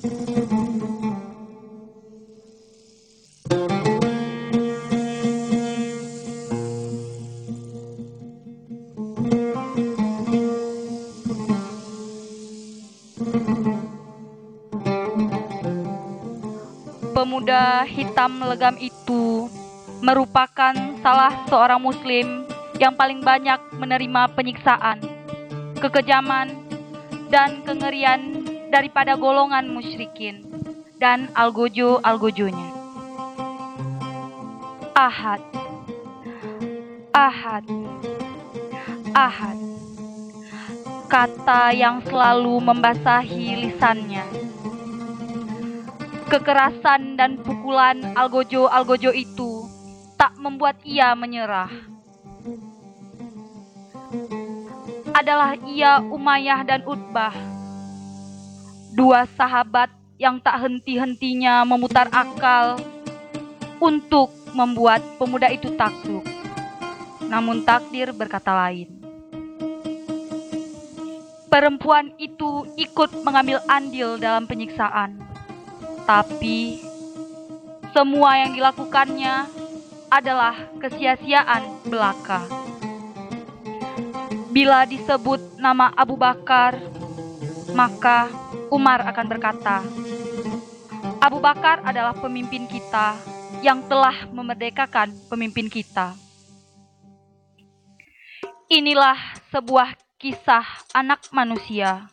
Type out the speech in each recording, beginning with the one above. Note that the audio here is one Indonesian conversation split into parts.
Pemuda hitam legam itu merupakan salah seorang Muslim yang paling banyak menerima penyiksaan, kekejaman, dan kengerian daripada golongan musyrikin dan algojo-algojonya. Ahad, Ahad, Ahad, kata yang selalu membasahi lisannya. Kekerasan dan pukulan algojo-algojo itu tak membuat ia menyerah. Adalah ia Umayyah dan Utbah, dua sahabat yang tak henti-hentinya memutar akal untuk membuat pemuda itu takluk. Namun takdir berkata lain. Perempuan itu ikut mengambil andil dalam penyiksaan tapi semua yang dilakukannya adalah kesia-siaan belaka. Bila disebut nama Abu Bakar, maka Umar akan berkata, "Abu Bakar adalah pemimpin kita yang telah memerdekakan pemimpin kita." Inilah sebuah kisah anak manusia,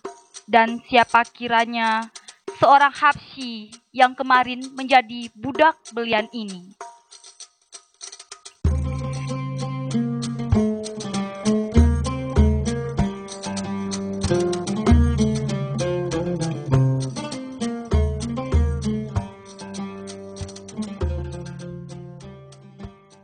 dan siapa kiranya seorang Habsyi yang kemarin menjadi budak belian ini.